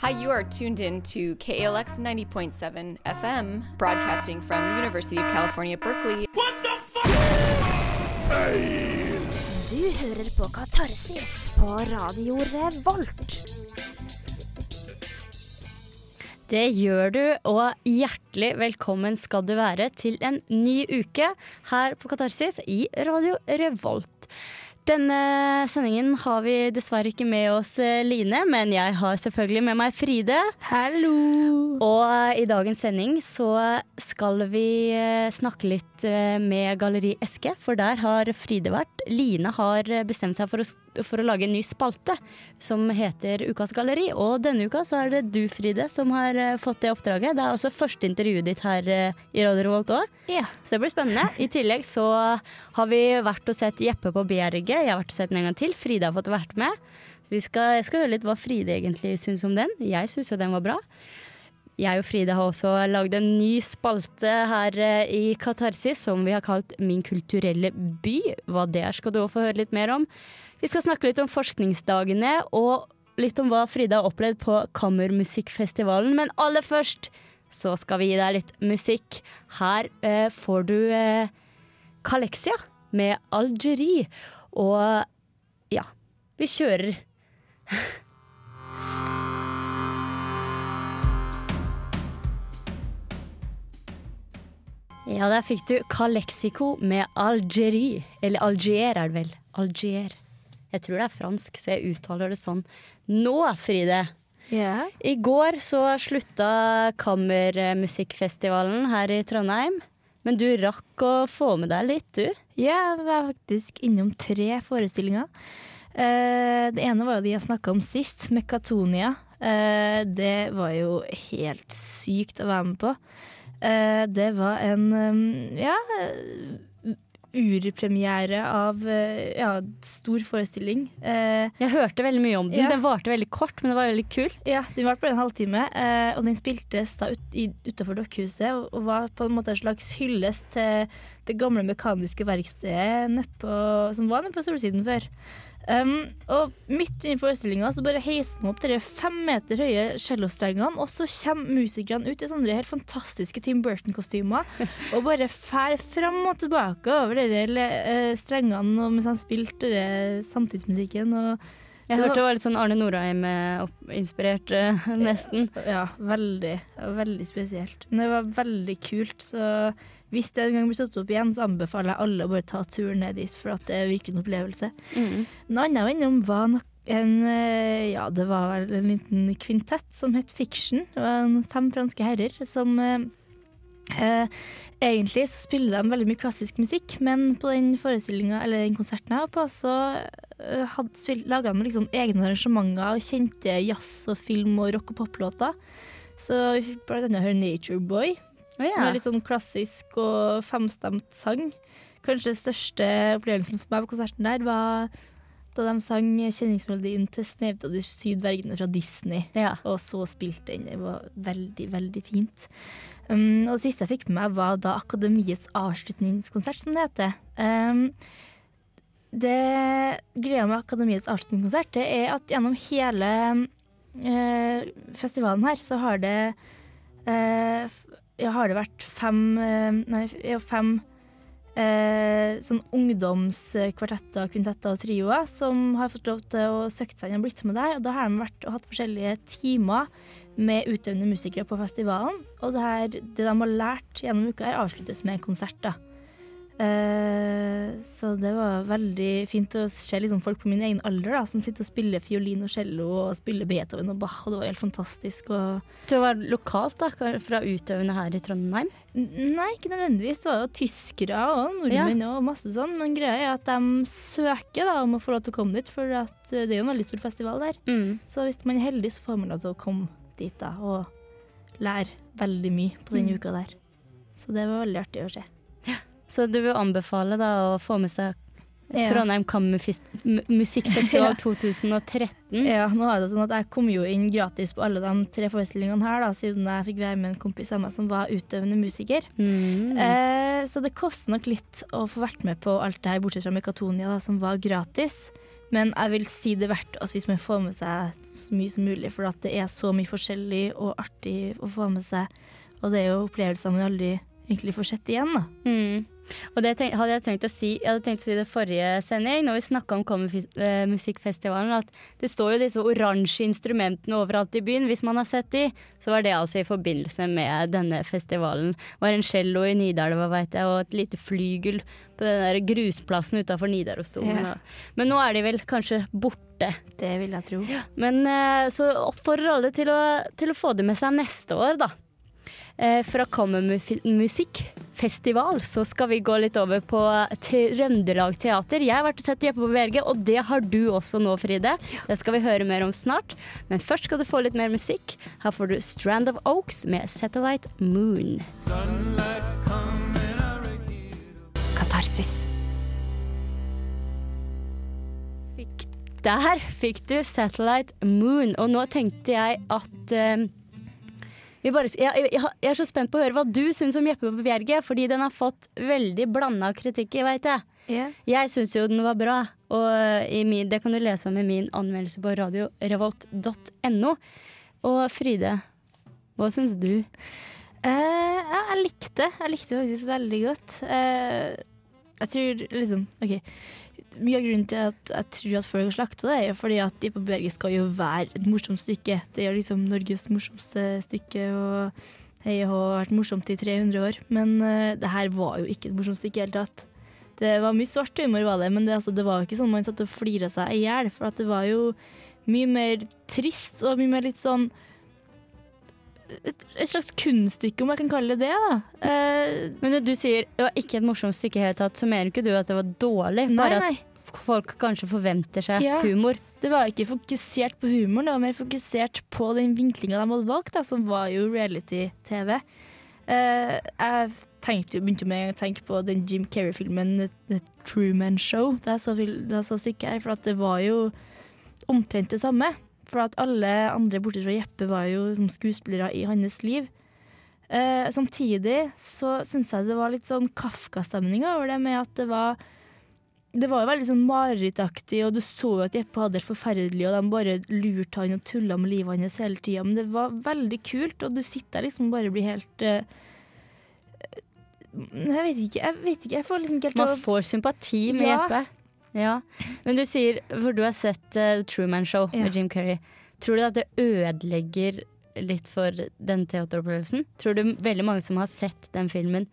Hi, you are tuned in to KALX 90.7 FM, broadcasting from the University of California, Berkeley. Du hører på Katarsis på Radio Revolt. Det gjør du, og hjertelig velkommen skal du være til en ny uke her på Katarsis i Radio Revolt. Denne sendingen har vi dessverre ikke med oss eh, Line, men jeg har selvfølgelig med meg Fride. Hallo. Og eh, i dagens sending så skal vi eh, snakke litt med Galleri Eske, for der har Fride vært. Line har bestemt seg for å, for å lage en ny spalte som heter Ukas galleri. Og denne uka så er det du, Fride, som har eh, fått det oppdraget. Det er også første intervjuet ditt her eh, i Radio Revolt òg. Ja. Så det blir spennende. I tillegg så har vi vært og sett Jeppe på Bjerget. Jeg har vært og sett den en gang til. Fride har fått vært med. Så vi skal, jeg skal høre litt hva Fride egentlig syns om den. Jeg syns jo den var bra. Jeg og Fride har også lagd en ny spalte her eh, i Katarsis som vi har kalt Min kulturelle by. Hva det er skal du også få høre litt mer om. Vi skal snakke litt om forskningsdagene og litt om hva Fride har opplevd på Kammermusikkfestivalen. Men aller først så skal vi gi deg litt musikk. Her eh, får du eh, Kalexia med Algerie. Og ja, vi kjører. Ja, der fikk du Calexico med Algerie. Eller Alger er det vel. Alger. Jeg tror det er fransk, så jeg uttaler det sånn. Nå, Fride. Yeah. I går så slutta Kammermusikkfestivalen her i Trondheim. Men du rakk å få med deg litt, du. Jeg var faktisk innom tre forestillinger. Uh, det ene var jo de jeg snakka om sist, Mekatonia. Uh, det var jo helt sykt å være med på. Eh, det var en um, ja, urpremiere av eh, ja, stor forestilling. Eh, Jeg hørte veldig mye om den. Ja. Den varte veldig kort, men det var veldig kult. Ja, den varte bare en halvtime, og den spiltes da ut, utafor Dokkhuset, og, og var på en måte en slags hyllest til det gamle mekaniske verkstedet på, som var nede på Solsiden før. Um, og midt under forestillinga så bare heiser de opp de fem meter høye cellostrengene, og så kommer musikerne ut i sånne helt fantastiske Tim Burton-kostymer og bare fær fram og tilbake over de uh, strengene mens han spilte samtidsmusikken. og Jeg hørte det var litt sånn Arne Norheim-inspirert, nesten. Ja, veldig. Veldig spesielt. Men det var veldig kult, så hvis det en gang blir satt opp igjen, så anbefaler jeg alle å bare ta turen ned dit, for at det virker en opplevelse. Mm. Annet jeg var innom, var nok en eh, Ja, det var vel en liten kvintett som het Fiction. Det var en fem franske herrer som eh, eh, Egentlig så spiller de veldig mye klassisk musikk, men på den forestillinga, eller den konserten jeg var på, så spilt, laga de liksom egne arrangementer og kjente jazz og film og rock og poplåter. Så vi fikk blant annet høre Nature Boy, Å ja. med litt sånn klassisk og femstemt sang. Kanskje den største opplevelsen for meg på konserten der var da de sang kjenningsmelodien til 'Snehvit og de syv dvergene' fra Disney. ja. Og så spilte den. Det var veldig, veldig fint. Um, og det siste jeg fikk med meg, var da Akademiets avslutningskonsert, som det heter. Um, det greia med Akademiets avslutningskonsert, det er at gjennom hele uh, festivalen her, så har det ja, har det vært fem eh, Nei, fem eh, sånn ungdomskvartetter, kvintetter og trioer som har fått lov til å søke seg inn og blitt med der. Og da har de vært og hatt forskjellige timer med utøvende musikere på festivalen. Og det, her, det de har lært gjennom uka, her avsluttes med en konsert. da. Eh, så det var veldig fint å se liksom folk på min egen alder da, som sitter og spiller fiolin og cello og spiller Beethoven og Bach, og det var helt fantastisk. Og så det var lokalt, da, fra utøvende her i Trondheim. Nei, ikke nødvendigvis. Det var jo tyskere og nordmenn og masse sånn. Men greia er at de søker da, om å få lov til å komme dit, for at eh, det er jo en veldig stor festival der. Mm. Så hvis man er heldig, så får man lov til å komme dit da, og lære veldig mye på den uka der. Så det var veldig artig å se. Så du vil anbefale da å få med seg Ja. Trondheim Kammermusikkfestival Ja. 2013? Ja, nå er det sånn at jeg kom jo inn gratis på alle de tre forestillingene her, da, siden jeg fikk være med en kompis av meg som var utøvende musiker. Mm. Eh, så det koster nok litt å få vært med på alt det her, bortsett fra Mekatonia, da, som var gratis. Men jeg vil si det verdt oss hvis man får med seg så mye som mulig, for at det er så mye forskjellig og artig å få med seg. Og det er jo opplevelser man aldri egentlig får sett igjen, da. Mm. Og det tenk, hadde jeg tenkt å si Jeg hadde tenkt å si det forrige sending, når vi snakka om Kammermusikkfestivalen, at det står jo disse oransje instrumentene overalt i byen. Hvis man har sett de, så var det altså i forbindelse med denne festivalen. Det var en cello i Nidelva, veit jeg, og et lite flygel på den der grusplassen utafor Nidarosdomen. Ja. Men nå er de vel kanskje borte. Det vil jeg tro. Men eh, så oppfordrer alle til å, til å få det med seg neste år, da. Eh, fra Kammermusikkfestival så skal vi gå litt over på Trøndelag Teater. Jeg har vært og sett Jeppe på VG, og det har du også nå, Fride. Det skal vi høre mer om snart. Men først skal du få litt mer musikk. Her får du Strand of Oaks med Satellite Moon. Katarsis. Fikk, der fikk du Satellite Moon, og nå tenkte jeg at vi bare, jeg, jeg, jeg er så spent på å høre hva du syns om Jeppe på Bjerget, fordi den har fått veldig blanda kritikk, veit jeg. Yeah. Jeg syns jo den var bra, og i min, det kan du lese om i min anmeldelse på radiorevolt.no. Og Fride, hva syns du? Uh, ja, jeg likte. Jeg likte faktisk veldig godt. Uh, jeg tror liksom OK. Mye av grunnen til at jeg tror at folk har slakta det, er fordi at De på Berget skal jo være et morsomt stykke. Det er liksom Norges morsomste stykke, og Hå har vært morsomt i 300 år. Men uh, det her var jo ikke et morsomt stykke i det hele tatt. Det var mye svart humor, var det, men det, altså, det var jo ikke sånn man satt og flira seg i hjel. For det var jo mye mer trist og mye mer litt sånn et, et slags kunststykke, om jeg kan kalle det det. da. Eh, Men når du sier det var ikke et morsomt stykke i det hele tatt, så mener ikke du at det var dårlig? Bare nei. at folk kanskje forventer seg Ja. humor? Det var ikke fokusert på humoren, det var mer fokusert på den vinklinga de hadde valgt, da, som var jo reality-TV. Eh, jeg tenkte jo, begynte jo med å tenke på den Jim Carrey-filmen The, Truman Show da jeg så, fil- da jeg så stykket her, for at det var jo omtrent det samme. For at alle andre bortsett fra Jeppe var jo som skuespillere i hans liv. Eh, samtidig så syns jeg det var litt sånn Kafka-stemning over det, med at det var det var jo veldig sånn marerittaktig, og du så jo at Jeppe hadde det forferdelig, og de bare lurte han og tulla med livet hans hele tida. Men det var veldig kult, og du sitter der liksom og bare blir helt eh, Jeg vet ikke, jeg vet ikke. Jeg får liksom helt Man får sympati med Ja. Jeppe. Ja. Men du sier, for du har sett uh, Truman Show Ja. med Jim Carrey. Tror du at det ødelegger litt for den teateropplevelsen? Tror du veldig mange som har sett den filmen,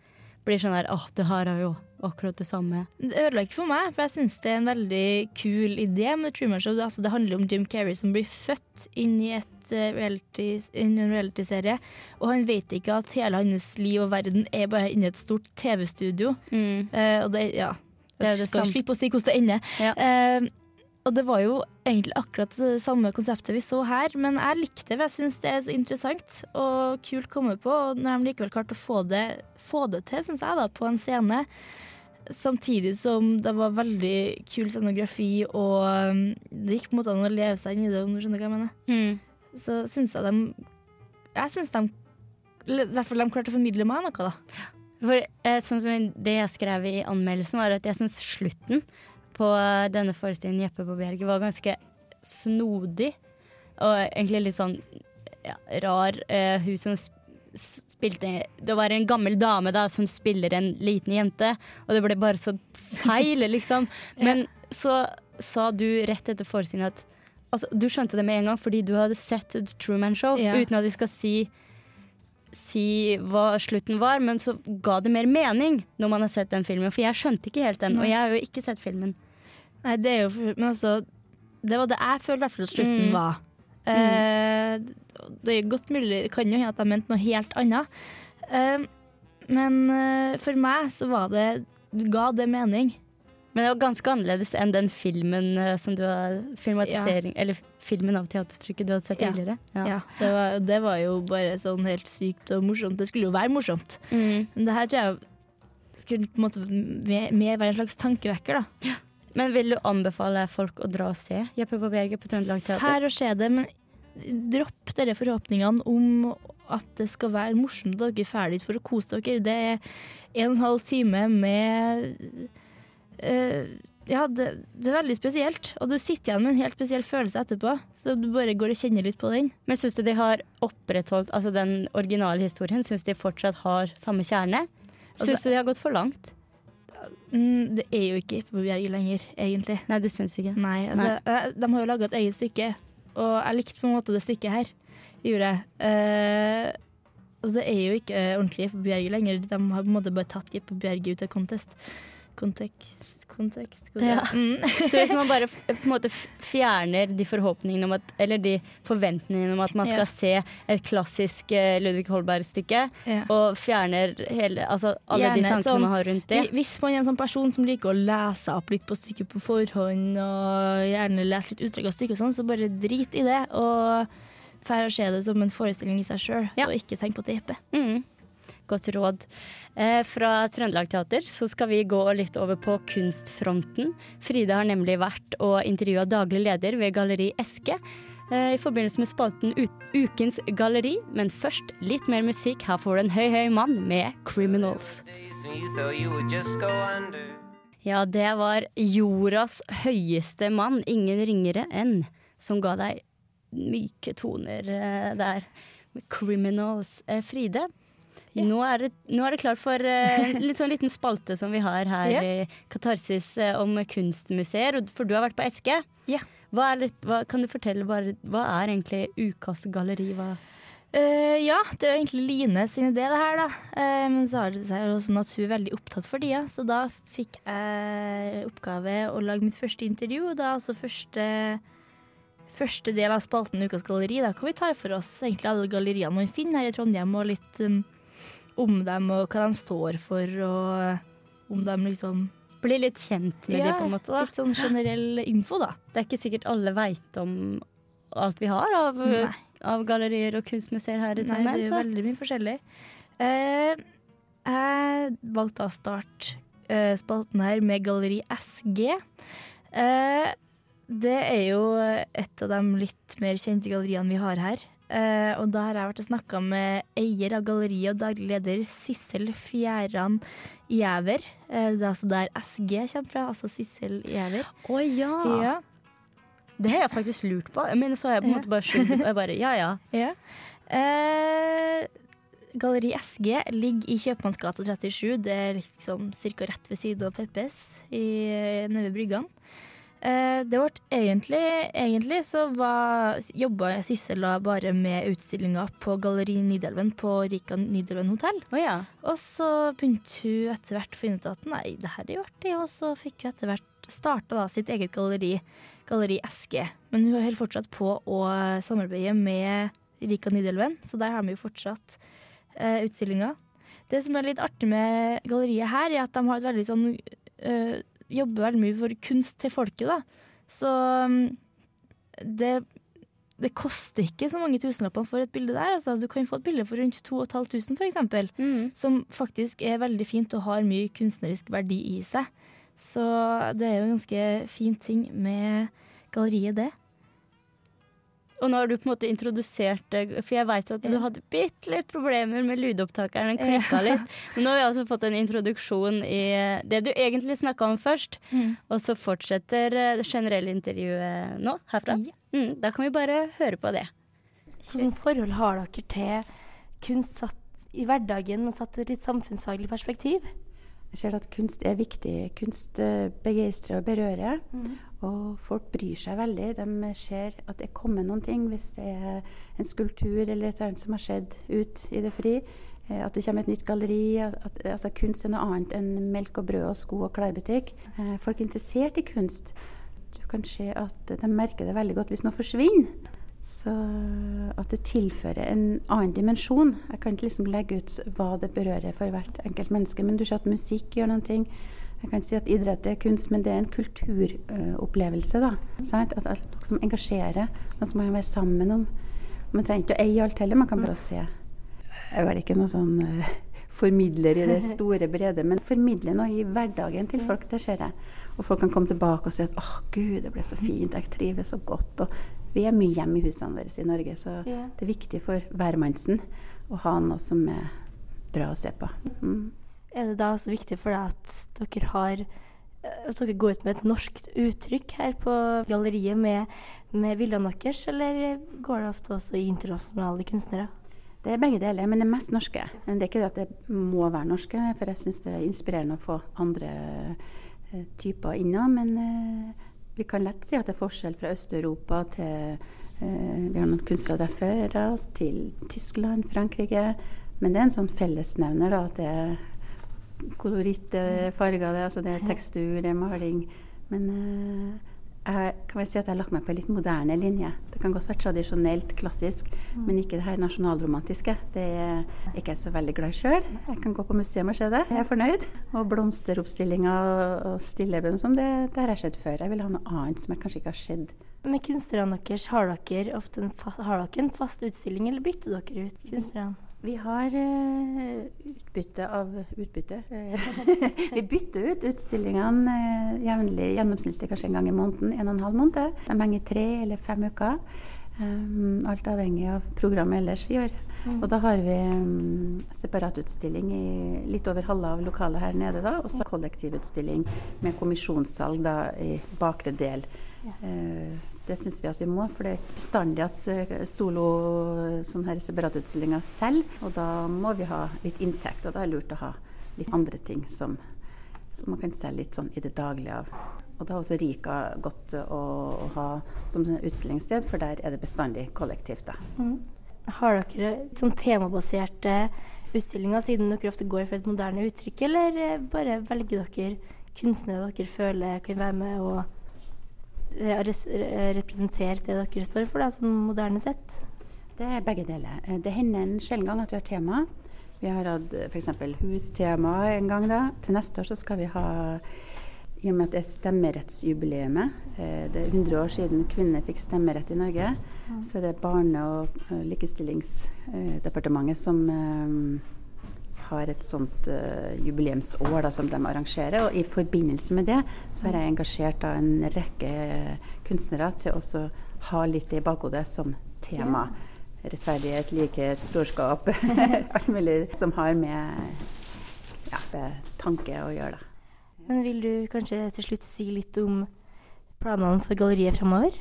blir sånn der åh, det her er jo akkurat det samme. Det ødela ikke for meg, for jeg syns det er en veldig kul idé med Truman Show. Altså, det handler om Jim Carrey som blir født inn i et eh, reality, en realityserie, og han vet ikke at hele hans liv og verden er bare inni et stort TV-studio. Eh, og det, ja, Det er det skal slippe å si hvordan det ender. Ja. Uh, og det var jo egentlig akkurat det samme konseptet vi så her, men jeg likte det. Jeg syns det er så interessant og kult å komme på. Og når de likevel klarte å få det, få det til, syns jeg, da, på en scene. Samtidig som det var veldig kul scenografi, og um, det gikk på måte an å leve seg inn i det, om du skjønner hva jeg mener. Mm. Så syns jeg de Jeg syns de I hvert fall de klarte å formidle meg noe, da. For eh, sånn som Det jeg skrev i anmeldelsen, var at jeg syns slutten på eh, denne forestillingen Jeppe på Bjerget var ganske snodig. Og egentlig litt sånn ja, rar. Eh, hun som spilte Det var en gammel dame da som spiller en liten jente, og det ble bare så feil, liksom. Men så sa du rett etter forestillingen at Altså, du skjønte det med en gang fordi du hadde sett The Truman Show, Ja. uten at de skal si si hva slutten var, men så ga det mer mening når man har sett den filmen. For jeg skjønte ikke helt den, og jeg har jo ikke sett filmen. Nei, det er jo Men altså Det var det jeg følte i hvert fall at slutten Mm. var. Eh, det er godt mulig Det kan jo hende at jeg mente noe helt annet. Eh, men eh, for meg så var det Ga det mening. Men det var ganske annerledes enn den filmen eh, som du har Filmatisering Eller filmen av teaterstykket du hadde sett Ja. tidligere. Ja. det, var, det var jo bare sånn helt sykt og morsomt. Det skulle jo være morsomt. Mm. Men det her tror jeg skulle på en måte mer mer være en slags tankevekker, da. Men vil du anbefale folk å dra og se Jeppe på Berget på Trøndelag Teater? Fær og se det, men dropp dere forhåpningene om at det skal være morsomt og dere er ferdig for å kose dere. Det er en og en halv time med eh, ja, det, det, er veldig spesielt. Og du sitter igjen med en helt spesiell følelse etterpå. Så du bare går og kjenner litt på den. Men syns du de har opprettholdt altså den originale historien? Syns de fortsatt har samme kjerne? Syns altså, du de har gått for langt? Mm, det er jo ikke Jeppe Bjerget lenger, egentlig. Nei, du syns ikke? Nei, altså, Nei. Eh, de har jo laga et eget stykke, og jeg likte på en måte det stykket her. Gjorde jeg. Uh, altså, det er jo ikke ordentlig Jeppe Bjerget lenger. De har på en måte bare tatt Jeppe Bjerget ut av contest. Kontekst, kontekst, kontekst. Ja. Mm. Så hvis man bare på en måte fjerner de forhåpningene om at Eller de forventningene om at man skal ja. se et klassisk uh, Ludvig Holberg-stykke, ja. og fjerner hele, altså, alle Gjerne, de tankene sånn, man har rundt det Hvis man er en sånn person som liker å lese opp litt på stykket på forhånd, og gjerne lese litt utdrag av stykket, sånn, så bare drit i det. Og dra å se det som en forestilling i seg sjøl, og ikke tenk på at det er Jeppe. Mm godt råd. Eh, fra Trøndelag Teater så skal vi gå litt over på kunstfronten. Frida har nemlig vært og intervjua daglig leder ved Galleri Eske eh, i forbindelse med spalten Ukens galleri. Men først litt mer musikk. Her får du en høy, høy mann med 'Criminals'. Ja, det var jordas høyeste mann, ingen ringere enn, som ga deg myke toner eh, der. 'Criminals'. Fride, Yeah. Nå, er det, nå, er det, klart for uh, litt sånn liten spalte som vi har her yeah. i Katarsis uh, om kunstmuseer. For du har vært på Eske. Yeah. Hva litt, hva, kan du fortelle bare, hva er egentlig ukas galleri? Hva Uh, ja, det er jo egentlig Line sin idé, det her, da. Uh, men så har det seg jo sånn at hun er veldig opptatt for tida, så da fikk jeg oppgave å lage mitt første intervju. Og da altså første, første del av spalten Ukas galleri, da hvor vi tar for oss egentlig alle galleriene man finner her i Trondheim, og litt um, om dem og hva de står for, og om de liksom Blir litt kjent med ja, dem, på en måte. da. Litt sånn generell info, da. Det er ikke sikkert alle veit om alt vi har av, av, gallerier og kunstmuseer her i Trondheim. Nei, det er veldig mye forskjellig. Uh, jeg valgte å starte uh, spalten her med Galleri SG. Eh, det er jo et av de litt mer kjente galleriene vi har her. Uh, og da har jeg vært og snakka med eier av galleriet og daglig leder Sissel Fjæran Gjæver. Uh, det er altså der SG kommer fra, altså Sissel Gjæver. Å oh, ja. ja. Det har jeg faktisk lurt på. Men så har jeg på en måte bare skjønt og jeg bare ja ja. ja. Uh, Galleri SG ligger i Kjøpmannsgata 37. Det er liksom ca. rett ved siden av Peppes nede ved Bryggene. Eh, det ble egentlig, egentlig så jobba Sissel bare med utstillinga på Galleri Nidelven på Rika Nidelven hotell. Oh, ja. Og så begynte hun etter hvert å finne ut at nei, det her er jo artig, og så fikk hun etter hvert starta da sitt eget galleri, Galleri SG. Men hun holder fortsatt på å samarbeide med Rika Nidelven, så der har vi jo fortsatt eh, utstillinga. Det som er litt artig med galleriet her, er at de har et veldig sånn uh, jobber veldig mye for kunst til folket, da. Så um, det, det koster ikke så mange tusenlappene for et bilde der. Altså, du kan få et bilde for rundt 2500 f.eks., mm. som faktisk er veldig fint og har mye kunstnerisk verdi i seg. Så det er jo en ganske fin ting med galleriet, det. Og nå har du på en måte introdusert det, for jeg veit at du hadde bitte litt problemer med lydopptakeren. Den klikka litt. Men nå har vi altså fått en introduksjon i det du egentlig snakka om først. Mm. Og så fortsetter eh, det generelle intervjuet nå, herfra. Ja. Mm, da kan vi bare høre på det. Hvilket forhold har dere til kunst satt i hverdagen og satt i et litt samfunnsfaglig perspektiv? Jeg ser at kunst er viktig. Kunst eh, begeistrer og berører. Mm. Og folk bryr seg veldig. De ser at det kommer noen ting hvis det er en skulptur eller et eller annet som har skjedd ut i det fri. Eh, at det kommer et nytt galleri. At, altså kunst er noe annet enn melk og brød og sko og klesbutikk. Eh, folk er interessert i kunst. Du kan se at de merker det veldig godt hvis noe forsvinner. Så at det tilfører en annen dimensjon. Jeg kan ikke liksom legge ut hva det berører for hvert enkelt menneske, men du ser at musikk gjør noen ting. Jeg kan ikke si at idrett er kunst, men det er en kulturopplevelse. da? At, at noe som engasjerer, noe som man kan være sammen om. Man trenger ikke å eie alt heller, man kan bare se. Jeg er vel ikke noe sånn uh, formidler i det store, brede, men formidler noe i hverdagen til folk. Det ser jeg. Og folk kan komme tilbake og si at 'Å, oh, gud, det ble så fint, jeg trives så godt'. Og vi er mye hjemme i husene våre i Norge, så det er viktig for hvermannsen å ha noe som er bra å se på. Mm. Er det da også viktig for deg at dere har at dere går ut med et norsk uttrykk her på galleriet med, med bildene deres, eller går det ofte også i internasjonale kunstnere? Det er begge deler, men det er mest norske. Men det er ikke det at det må være norske, for jeg syns det er inspirerende å få andre eh, typer innom. Men eh, vi kan lett si at det er forskjell fra Øst-Europa til eh, Vi har noen kunstnere derfra, til Tyskland, Frankrike. Men det er en sånn fellesnevner, da, at det er koloritt, er farger, det, altså det er tekstur, det er maling. Men eh, jeg kan vel si at jeg har lagt meg på en litt moderne linje. Det kan godt være tradisjonelt, klassisk, men ikke det her nasjonalromantiske. Det er ikke jeg så veldig glad i sjøl. Jeg kan gå på museum og se det, jeg er fornøyd. Og blomsteroppstillinger og stilleben og sånn, det, det, har jeg sett før. Jeg vil ha noe annet som jeg kanskje ikke har sett. Med kunstnerne deres, har dere ofte en, fa har dere en fast utstilling, eller bytter dere ut kunstnerne? Vi har uh, utbytte av utbytte. vi bytter ut utstillingene uh, jevnlig, gjennomsnittlig kanskje en gang i måneden. En og en halv måned. De henger tre eller fem uker. Um, alt avhengig av programmet ellers i år. Mm. Og da har vi um, separatutstilling i litt over halve av lokalet her nede, da. Og så kollektivutstilling med kommisjonssalg da i bakre del. Uh, det syns vi at vi må, for det er bestandig at eh, solo sånn her separatutstillinger selv. Og da må vi ha litt inntekt, og da er det lurt å ha litt andre ting som, som man kan selge litt sånn i det daglige av. Og da er også Rika godt å, å ha som utstillingssted, for der er det bestandig kollektivt. Mm. Har dere sånn temabaserte utstillinger, siden dere ofte går for et moderne uttrykk, eller eh, bare velger dere kunstnere dere føler kan være med og Eh, representert det dere står for, da, sånn moderne sett? Det er begge deler. Eh, det hender en sjelden gang at vi har tema. Vi har hatt eh, f.eks. hustema en gang. da. Til neste år så skal vi ha i og med at det er stemmerettsjubileet, det er 100 år siden kvinner fikk stemmerett i Norge, så det er Barne- og likestillingsdepartementet som har et sånt uh, jubileumsår da, som de arrangerer. Og i forbindelse med det så har jeg engasjert da, en rekke kunstnere til å ha litt i bakhodet som tema. Ja. Rettferdighet, likhet, brorskap. alt mulig som har med, ja, med tanke å gjøre. Da. Men vil du kanskje til slutt si litt om planene for galleriet fremover?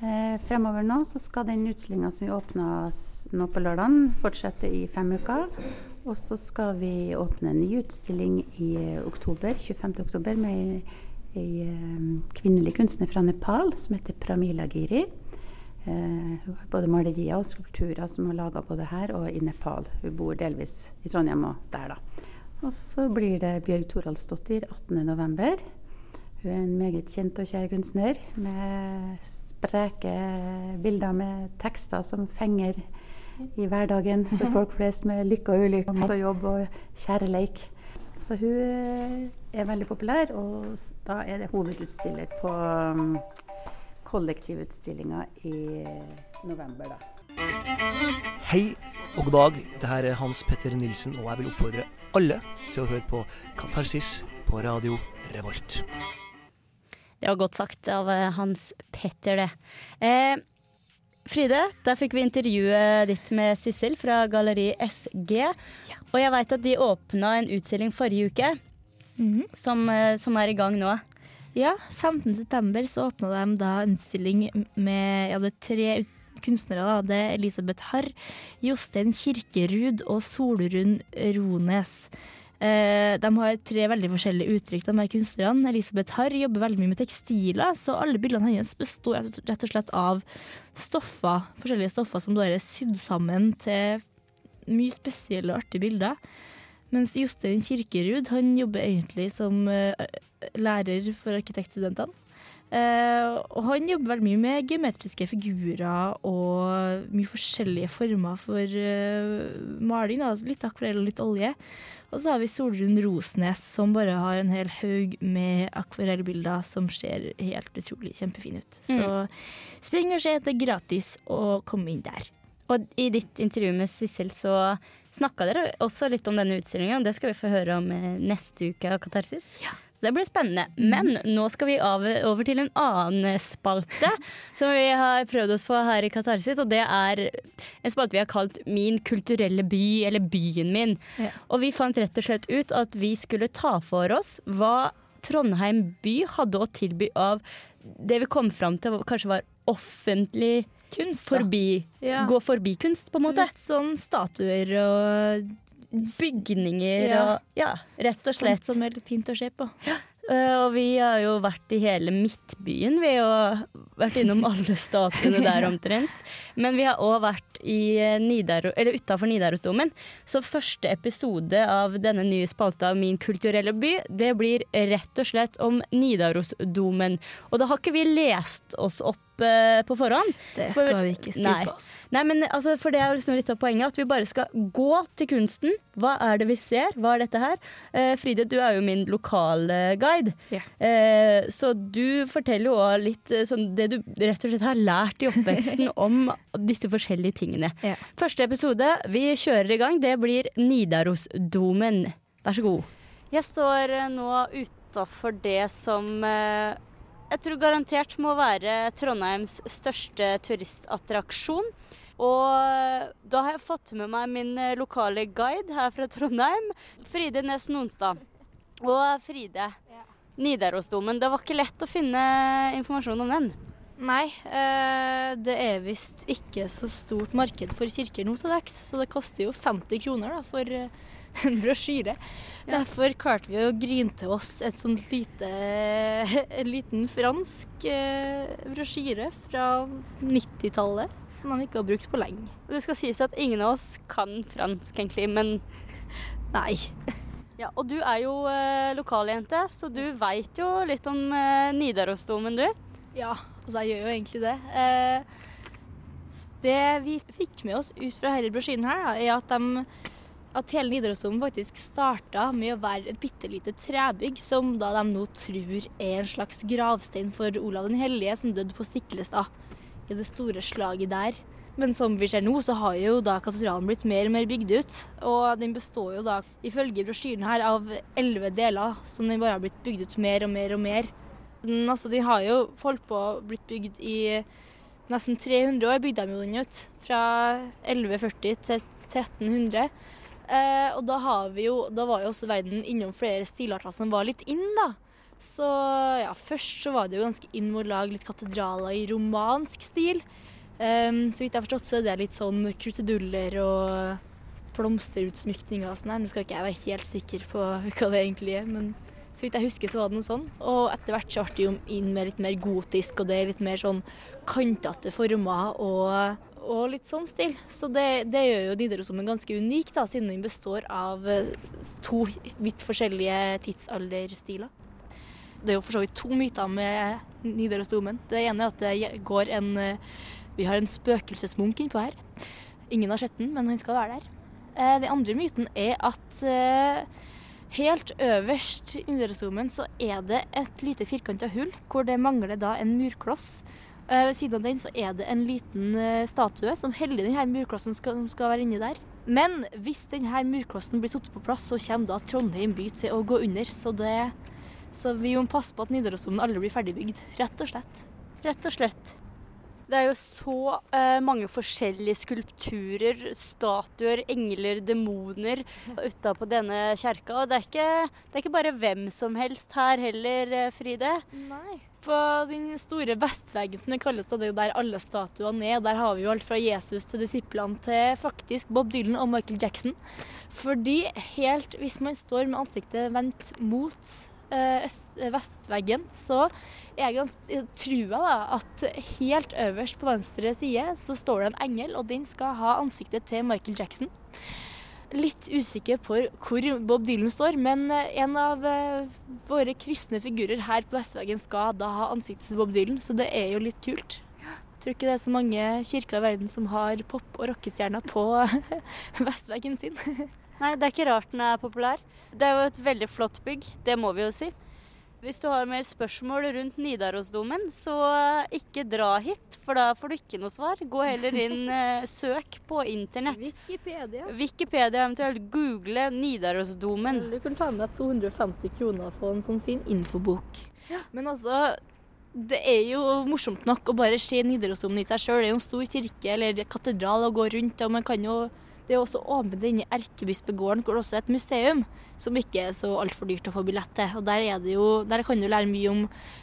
Eh, fremover nå så skal den utstillinga som vi åpna nå på lørdag, fortsette i fem uker. Og så skal vi åpne en ny utstilling i oktober, 25. oktober med ei um, kvinnelig kunstner fra Nepal som heter Pramila Giri. Uh, hun har både malerier og skulpturer som hun har laga både her og i Nepal. Hun bor delvis i Trondheim og der, da. Og så blir det Bjørg Toralsdottir 18.11. Hun er en meget kjent og kjær kunstner med spreke bilder med tekster som fenger i hverdagen for folk flest med lykke og ulykke, mat og jobb og kjærleik. Så hun eh, er veldig populær, og da er det hovedutstiller på um, kollektivutstillinga i november, da. Hei og god dag. Det her er Hans Petter Nilsen, og jeg vil oppfordre alle til å høre på Katarsis på radio Revolt. Det var godt sagt av eh, Hans Petter, det. Eh, Fride, der fikk vi intervjuet ditt med Sissel fra Galleri SG. Ja. Og jeg veit at de åpna en utstilling forrige uke, mm. som, eh, som, er i gang nå. Ja, 15.9 så åpna de da en utstilling med ja, det tre kunstnere. Da. Det er Elisabeth Harr, Jostein Kirkerud og Solrun Rones. Eh, de har tre veldig forskjellige uttrykk, de her kunstnerne. Elisabeth Harr jobber veldig mye med tekstiler, så alle bildene hennes består rett og slett av stoffer, forskjellige stoffer som er sydd sammen til mye spesielle og artige bilder. Mens Jostein Kirkerud han jobber egentlig som uh, lærer for arkitektstudentene. Uh, og han jobber veldig mye med geometriske figurer og mye forskjellige former for uh, maling. Altså Litt akvarell og litt olje. Og så har vi Solrun Rosnes, som bare har en hel haug med akvarellbilder som ser helt utrolig kjempefine ut. Så mm. spring og se, det er gratis å komme inn der. Og i ditt intervju med Sissel så snakka dere også litt om denne utstillinga. Det skal vi få høre om eh, neste uke av Katarsis. Ja. Så det blir spennende. Men nå skal vi over til en annen spalte som vi har prøvd oss på her i Katarsis, og det er en spalte vi har kalt Min kulturelle by, eller Byen min. Ja. Og vi fant rett og slett ut at vi skulle ta for oss hva Trondheim by hadde å tilby av det vi kom fram til kanskje var offentlig Kunst, forbi, Ja. gå forbi-kunst, på en måte. Litt sånn statuer og Bygninger Ja. og Ja, rett og slett. sånt som er litt fint å se på. Eh, og vi har jo vært i hele Midtbyen, vi, og vært innom alle statuene der omtrent. Men vi har òg vært i eh, Nidaro, utafor Nidarosdomen. Så første episode av denne nye spalta Min kulturelle by, det blir rett og slett om Nidarosdomen. Og da har ikke vi lest oss opp eh, på forhånd. Det For- skal vi ikke Nei. på oss. Nei, men altså, for det er jo liksom litt av poenget At vi bare skal gå til kunsten. Hva er det vi ser? Hva er dette her? Uh, Fride, du er jo min lokalguide, guide. Ja. Eh, så du forteller jo også litt eh, sånn det du rett og slett har lært i oppveksten om disse forskjellige tingene. Yeah. Første episode, vi kjører i gang. Det blir Nidarosdomen. Vær så god. Jeg står nå utafor det som jeg tror garantert må være Trondheims største turistattraksjon. Og da har jeg fått med meg min eh, lokale guide her fra Trondheim, Fride Nes Nonstad. Og Fride, Nidarosdomen. Det var ikke lett å finne informasjon om den. Nei, eh, det er visst ikke så stort marked for kirker nå til dags, så det koster jo 50 kroner da, for eh, en brosjyre. Derfor klarte vi å grine til oss et sånt lite, en liten fransk eh, brosjyre fra 90-tallet, som de ikke har brukt på lenge. Det skal sies at ingen av oss kan fransk, egentlig, men Nei. ja, Og du er jo eh, lokaljente, så du veit jo litt om eh, Nidarosdomen, du. Ja, altså jeg gjør jo egentlig det. Eh, det vi fikk med oss ut fra denne brosjyren her, da, er at, de, at hele Nidarosdomen faktisk starta med å være et bitte lite trebygg som da de nå tror er en slags gravstein for Olav den hellige, som døde på Stiklestad i det store slaget der. Men som vi ser nå, så har jo da katedralen blitt mer og mer bygd ut. Og den består jo da, ifølge brosjyren her, av elleve deler, som den bare har blitt bygd ut mer og mer og mer. Den, altså, de har jo holdt på blitt bygd i nesten 300 år, bygde de jo den ut. Fra 1140 til 1300. Eh, og da, jo, da var jo også verden innom flere stilarter som var litt inn, da. Så ja, først så var det jo ganske inn med å lage litt katedraler i romansk stil. Um, så vidt jeg har forstått, så er det litt sånn kruseduller og blomsterutsmykninger og sånn her. Nå skal ikke jeg være helt sikker på hva det egentlig er, men så vidt jeg husker, så var det noe sånn. Og etter hvert så ble det jo inn med litt mer gotisk, og det er litt mer sånn kantete former og, og litt sånn stil. Så det, det gjør jo Nidarosdomen ganske unik, da, siden den består av eh, to vidt forskjellige tidsalderstiler. Det er jo for så vidt to myter med Nidarosdomen. Det ene er at det går en eh, Vi har en spøkelsesmunk innpå her. Ingen har sett den, men han skal være der. Eh, Den andre myten er at helt øverst i Nidarosdomen så er det et lite firkanta hull hvor det mangler da en murkloss. Eh, Ved siden av den så er det en liten eh, statue som heller denne murklossen som skal være inni der. Men hvis denne murklossen blir satt på plass, så kommer da Trondheim by til å gå under. Så, det, så vi må passe på at Nidarosdomen aldri blir ferdigbygd. Rett og slett. Rett og slett. Det er jo så uh, mange forskjellige skulpturer, statuer, engler, demoner utapå denne kjerka. Og det er, ikke, det er ikke bare hvem som helst her heller, Fride. Nei. På den store vestveggen som det kalles, det er jo der alle statuene er. Der har vi jo alt fra Jesus til disiplene til faktisk Bob Dylan og Michael Jackson. Fordi helt, hvis man står med ansiktet vendt mot eh, øst- vestveggen, så er jeg trua da, at helt øverst på venstre side så står det en engel, og den skal ha ansiktet til Michael Jackson. Litt usikker på hvor Bob Dylan står, men eh, en av eh, våre kristne figurer her på vestveggen skal da ha ansiktet til Bob Dylan, så det er jo litt kult. Jeg tror ikke det er så mange kirker i verden som har pop- og rockestjerner på vestveggen sin. Nei, det er ikke rart den er populær. Det er jo et veldig flott bygg, det må vi jo si. Hvis du har mer spørsmål rundt Nidarosdomen, så eh, ikke dra hit, for da får du ikke noe svar. Gå heller inn, eh, søk på internett. Wikipedia. Wikipedia, eventuelt google Nidarosdomen. Du kan ta med deg 250 kroner for en sånn fin infobok. Men altså, det er jo morsomt nok å bare se Nidarosdomen i seg sjøl. Det er jo en stor kirke eller katedral å gå rundt, og man kan jo Det er også åpent inne i Erkebispegården, hvor det også er et museum som ikke er så altfor dyrt å få billett til. Og Der, er det jo, der kan du lære mye om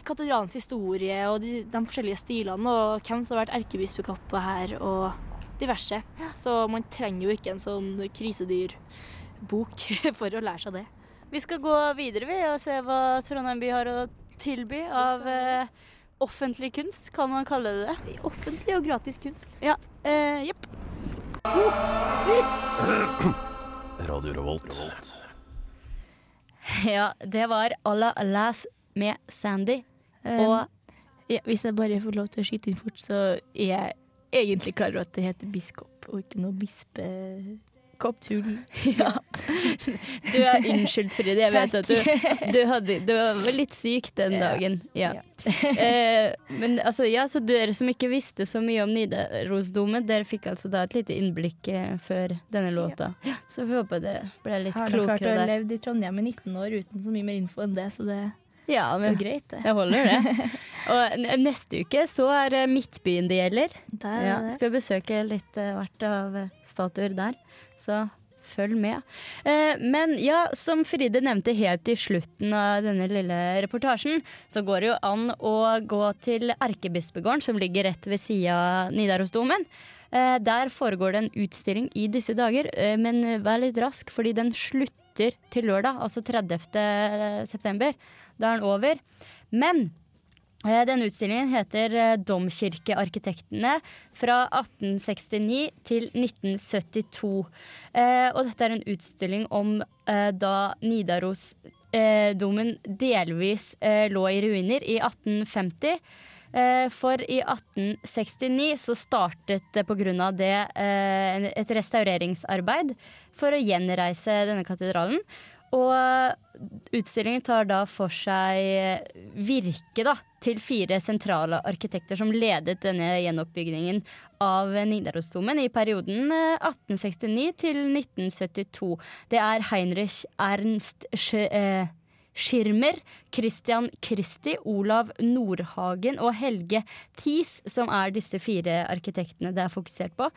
katedralens historie og de, de forskjellige stilene, og hvem som har vært erkebispekappa her, og diverse. Så man trenger jo ikke en sånn krisedyrbok for å lære seg det. Vi skal gå videre vi, og se hva Trondheim by har å tilby av eh, offentlig kunst, kan man kalle det det. Offentlig og gratis kunst. Ja, eh, jepp. Radio Revolt. Ja, det var Alla Las med Sandy. Um, Og ja, hvis jeg bare får lov til å skyte inn fort, så er jeg egentlig klar over at det heter biskop, og ikke noe bispekopp. Tull. ja. Du er unnskyldt, Fride. Jeg vet at du, du, hadde, du var litt syk den dagen. Ja. eh, men altså, ja, så dere som ikke visste så mye om Nidarosdomen, dere fikk altså da et lite innblikk eh, før denne låta. Så vi håper det ble litt Har du klart å ha levd i Trondheim i 19 år uten så mye mer info enn det, så det Ja, men jo greit, det. jeg holder det. Og neste uke så er det Midtbyen det gjelder. Der, Ja, der. skal besøke litt eh, hvert av eh, statuer der, så følg med. Eh, men ja, som Fride nevnte helt i slutten av denne lille reportasjen, så går det jo an å gå til Erkebispegården, som ligger rett ved sida av Nidarosdomen. Eh, der foregår det en utstilling i disse dager, eh, men vær litt rask, fordi den slutter til lørdag, altså 30. september. Da er den over. Men Denne utstillingen heter eh, Domkirkearkitektene fra 1869 til 1972. Eh, og dette er en utstilling om eh, da Nidarosdomen delvis eh, lå i ruiner i 1850. Eh, for i 1869 så startet det pga. det eh, et restaureringsarbeid for å gjenreise denne katedralen. Og utstillingen tar da for seg virket da, til fire sentrale arkitekter som ledet denne gjenoppbyggingen av Nidarosdomen i perioden eh, 1869 til 1972. Det er Heinrich Ernst eh, Schirmer, Christian Christi, Olav Nordhagen og Helge Thies som er disse fire arkitektene det er fokusert på.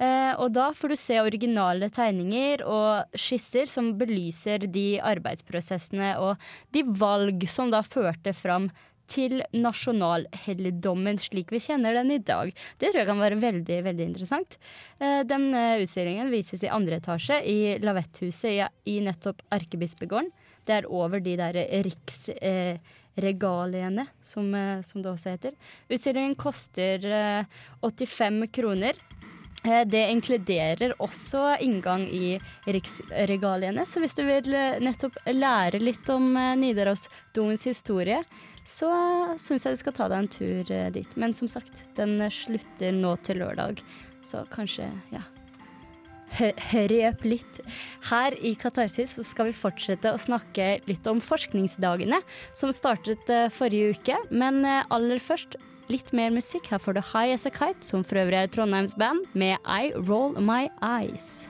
Eh, og da får du se originale tegninger og skisser som belyser de arbeidsprosessene og de valg som da førte fram til nasjonalhelligdommen slik vi kjenner den i dag. Det tror jeg kan være veldig veldig interessant. Eh, den eh, utstillingen vises i andre etasje i Lavetthuset i, nettopp Erkebispegården. Det er over de der riksregaliene, som, eh, som det også heter. Utstillingen koster eh, 85 kroner. Eh, Det inkluderer også inngang i riksregaliene, så hvis du vil eh, nettopp lære litt om eh, Nidarosdomens historie, så syns jeg du skal ta deg en tur dit. Men som sagt, den slutter nå til lørdag, så kanskje, ja Hurry up litt. Her i Katarsis skal vi fortsette å snakke litt om forskningsdagene, som startet forrige uke. Men aller først litt mer musikk. Her får du High As A Kite, som for øvrig er Trondheims band, med I Roll My Eyes.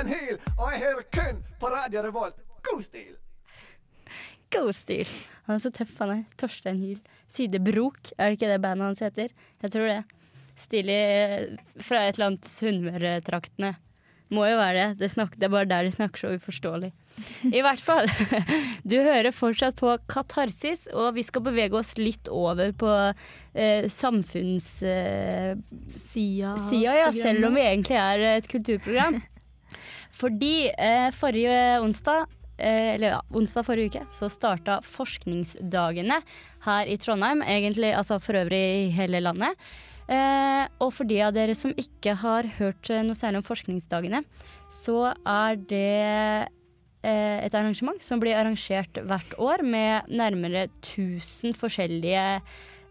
Hyl, og jeg hører kun på Radio Revolt. God stil! God stil. Han er så tøff, han er. Torstein Hyl. Sidebrok, er det ikke det bandet hans heter? Jeg tror det. Stilig fra et eller annet Sunnmøre-traktene. Må jo være det. Det, det er bare der de snakker så uforståelig. I hvert fall. Du hører fortsatt på Katarsis, og vi skal bevege oss litt over på eh, samfunns... Eh, ja, selv om vi egentlig er et kulturprogram. Fordi eh, forrige onsdag, eh, eller ja, onsdag forrige uke, så starta forskningsdagene her i Trondheim. Egentlig altså for øvrig i hele landet. Eh, og for de av dere som ikke har hørt eh, noe særlig om forskningsdagene, så er det eh, et arrangement som blir arrangert hvert år med nærmere 1000 forskjellige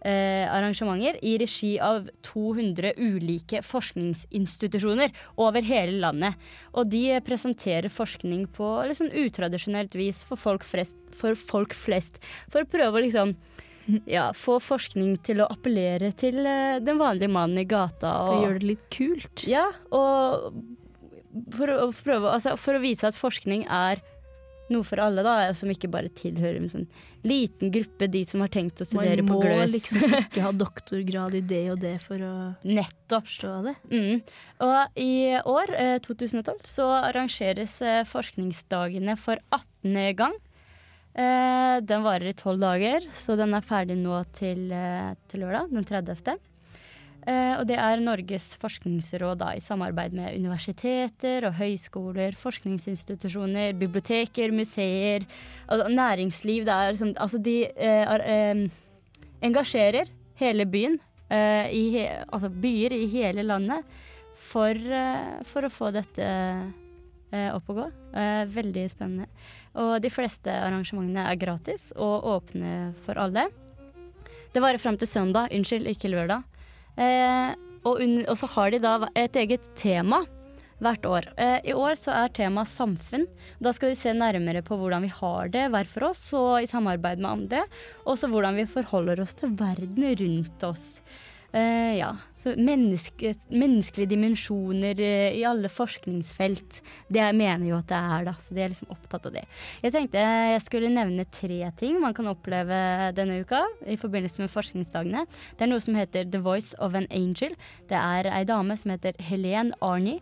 eh, arrangementer i regi av 200 ulike forskningsinstitusjoner over hele landet. Og de presenterer forskning på sånn utradisjonelt vis for folk, flest, for folk flest. For å prøve å liksom ja, få forskning til å appellere til eh, den vanlige mannen i gata. Skal og- gjøre det litt kult. ja, og for å, prøve, altså for å vise at forskning er noe for alle, da, som ikke bare tilhører en sånn liten gruppe, de som har tenkt å studere på Gløs. Man må liksom ikke ha doktorgrad i det og det for å Nettopp. forstå det. Mm. Og i år, eh, 2012, så arrangeres eh, forskningsdagene for 18. gang. Eh, den varer i tolv dager, så den er ferdig nå til, eh, til lørdag, den 30. Eh, og det er Norges forskningsråd da, i samarbeid med universiteter og høyskoler, forskningsinstitusjoner, biblioteker, museer, altså næringsliv. Det er som, altså de eh, er, eh, engasjerer hele byen, eh, i altså byer i hele landet, for, for å få dette opp og gå. Eh, veldig spennende. Og de fleste arrangementene er gratis og åpne for alle. Det varer fram til søndag, unnskyld, ikke lørdag. Eh, og, og så har de da et eget tema hvert år. Eh, I år så er temaet samfunn. Da skal de se nærmere på hvordan vi har det hver for oss og i samarbeid med andre. Og så hvordan vi forholder oss til verden rundt oss. Eh, ja, så menneske, Menneskelige dimensjoner uh, i alle forskningsfelt. Det jeg mener jo at det er, da. Så de er liksom opptatt av det. Jeg tenkte jeg skulle nevne tre ting man kan oppleve denne uka i forbindelse med forskningsdagene. Det er noe som heter The Voice of an Angel. Det er ei dame som heter Helen Arnie.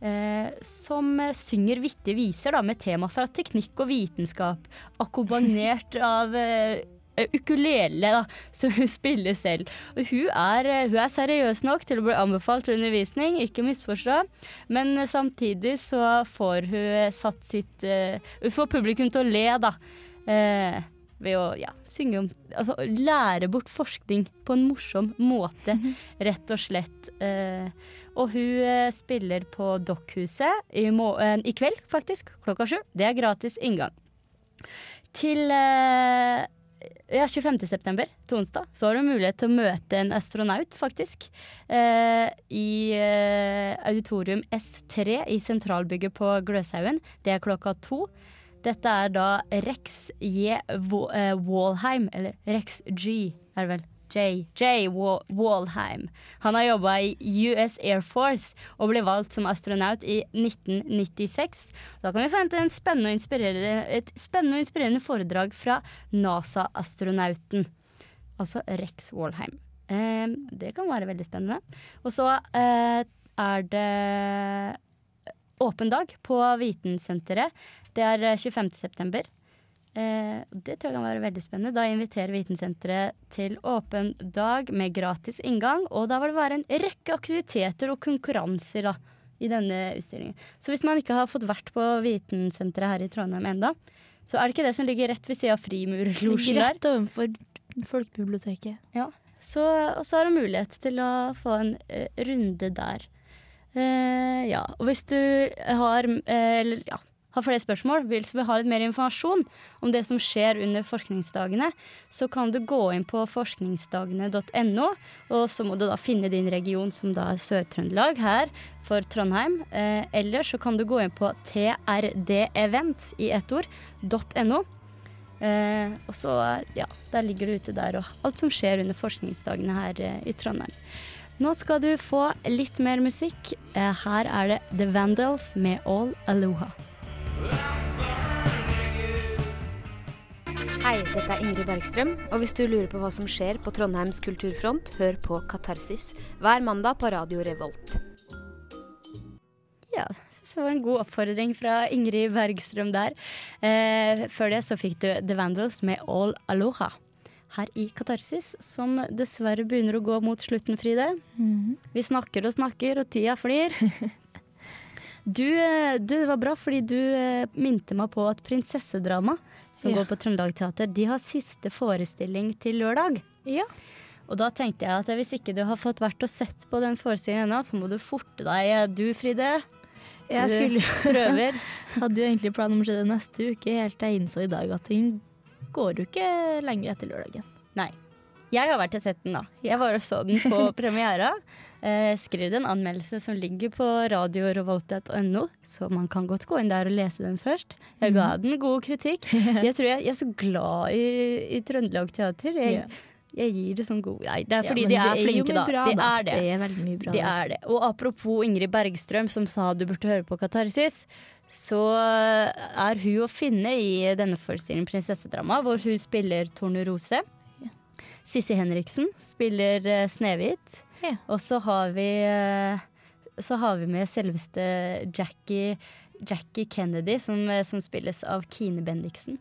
Eh, som synger vittige viser da, med tema fra teknikk og vitenskap, akkompagnert av ukulele, da, som hun spiller selv. Og hun er, eh, hun er seriøs nok til å bli anbefalt til undervisning, ikke misforstå, men eh, samtidig så får hun eh, satt sitt eh, Hun får publikum til å le, da. Eh, ved å ja, synge om Altså lære bort forskning på en morsom måte, rett og slett. Eh, og hun eh, spiller på Dokkhuset i, eh, i kveld, faktisk, klokka sju. Det er gratis inngang. Til eh, ja, 25. september, til onsdag, så har du mulighet til å møte en astronaut, faktisk. Eh, I eh, auditorium S3 i sentralbygget på Gløshaugen. Det er klokka to. Dette er da Rex J. Eh, Walheim, eller Rex G, er det vel. J. J. Walheim. Han har jobba i US Air Force og ble valgt som astronaut i 1996. Da kan vi forvente en spennende et spennende og inspirerende foredrag fra NASA-astronauten. Altså Rex Walheim. Eh, det kan være veldig spennende. Og så eh, er det åpen dag på Vitensenteret. Det er eh, 25. september. Eh, det tror jeg kan være veldig spennende. Da inviterer Vitensenteret til åpen dag med gratis inngang. Og da vil det være en rekke aktiviteter og konkurranser da, i denne utstillingen. Så hvis man ikke har fått vært på Vitensenteret her i Trondheim enda, så er det ikke det som ligger rett ved siden av Frimurlosjen der. rett overfor Folkebiblioteket. Ja, så, og så har du mulighet til å få en eh, runde der. Eh, ja, og hvis du har, eh, eller, ja, har flere spørsmål, vil vi ha litt mer informasjon om det som skjer under forskningsdagene, så kan du gå inn på forskningsdagene.no, og så må du da finne din region, som da er Sør-Trøndelag her for Trondheim. Eh, eller så kan du gå inn på trdevent i ett ord, .no. Eh, og så, ja, der ligger det ute der, og alt som skjer under forskningsdagene her eh, i Trondheim. Nå skal du få litt mer musikk. Eh, her er det The Vandals med All Aloha. Hei, dette er Ingrid Bergstrøm, og hvis du lurer på hva som skjer på Trondheims kulturfront, hør på Katarsis hver mandag på Radio Revolt. Ja, jeg synes det var en god oppfordring fra Ingrid Bergstrøm der. Eh, før det så fikk du The Vandals med All Aloha. Her i Katarsis, som dessverre begynner å gå mot slutten, Fride. Vi snakker og snakker, og tida flyr. Du, eh, du, det var bra, fordi du eh, minte meg på at Prinsessedrama, som Ja. går på Trøndelag Teater, de har siste forestilling til lørdag. Ja. Og da tenkte jeg at hvis ikke du har fått vært og sett på den forestillingen ennå, så må du forte deg. Du, Fride. Jeg Du skulle prøver. Hadde jo egentlig planen om å se det neste uke, helt til jeg innså i dag at den går jo ikke lenger etter lørdagen. Nei. Jeg har vært og sett den, da. Jeg var og så den på premiera. Eh, skrev en anmeldelse som ligger på radiorevolt.no, så man kan godt gå inn der og lese den først. Jeg ga den god kritikk. Jeg tror jeg, jeg er så glad i, i Trøndelag Teater. Jeg, Jeg gir det sånn god Nei, det er fordi ja, de er er flinke, da. bra, de da. er det. Det er veldig mye bra De er det. Og apropos Ingrid Bergstrøm, som sa du burde høre på Katarsis, så er hun å finne i denne forestillingen Prinsessedrama, hvor hun spiller Tornerose. Sissi Henriksen spiller eh, Snehvit. Ja. Og så har vi eh, Så har vi med selveste Jackie, Jackie Kennedy, som, eh, som spilles av Kine Bendiksen.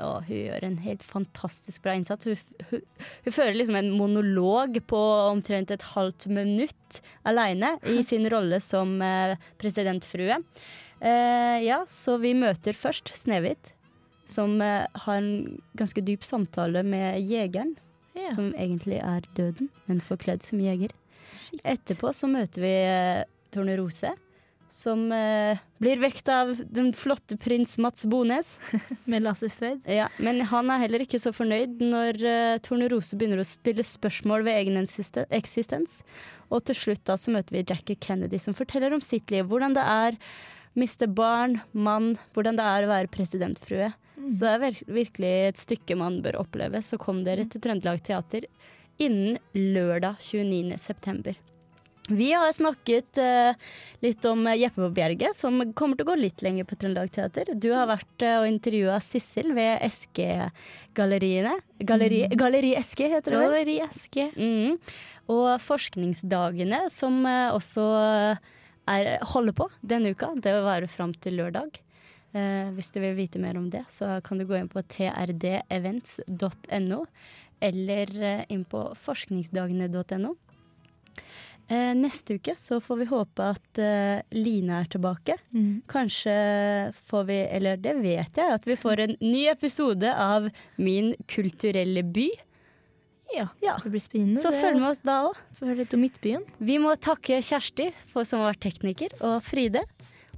Og hun gjør en helt fantastisk bra innsats. Hun, hun, hun fører liksom en monolog på omtrent et halvt minutt aleine i sin rolle som eh, presidentfrue. Eh, ja, så vi møter først Snehvit, som har en ganske dyp samtale med jegeren, Ja. som egentlig er døden, men forkledd som jeger. Etterpå så møter vi uh, Tornerose, som uh, blir vekt av den flotte prins Mats Bones. Med lasersverd. Ja, men han er heller ikke så fornøyd når uh, Tornerose begynner å stille spørsmål ved egen eksistens. Og til slutt da så møter vi Jackie Kennedy, som forteller om sitt liv. Hvordan det er miste barn, mann, hvordan det er å være presidentfrue. Så det er virkelig et stykke man bør oppleve. Så kom dere til Trøndelag Teater innen lørdag 29. september. Vi har snakket uh, litt om Jeppe på Bjerget, som kommer til å gå litt lenger på Trøndelag Teater. Du har vært uh, og intervjua Sissel ved SG-galleriene. Galleri, Galleri SG heter det vel? Galleri Eske. Mm. Og forskningsdagene som uh, også er, holder på denne uka, det vil være fram til lørdag. Eh, hvis du vil vite mer om det, så kan du gå inn på trdevents.no, eller eh, inn på forskningsdagene.no. Eh, neste uke så får vi håpe at Line er tilbake. Mm. Kanskje får vi, eller det vet jeg, at vi får en ny episode av Min kulturelle by. Ja, Ja. det blir spennende. Så det. følg med oss da òg. Få høre litt om Midtbyen. Vi må takke Kjersti for som har vært tekniker, og Fride.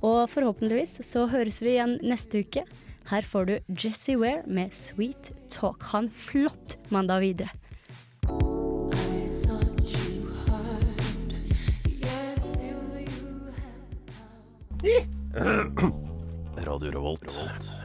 Og forhåpentligvis så høres vi igjen neste uke. Her får du Jesse Ware med Sweet Talk. Ha en flott mandag videre. Radio Revolt.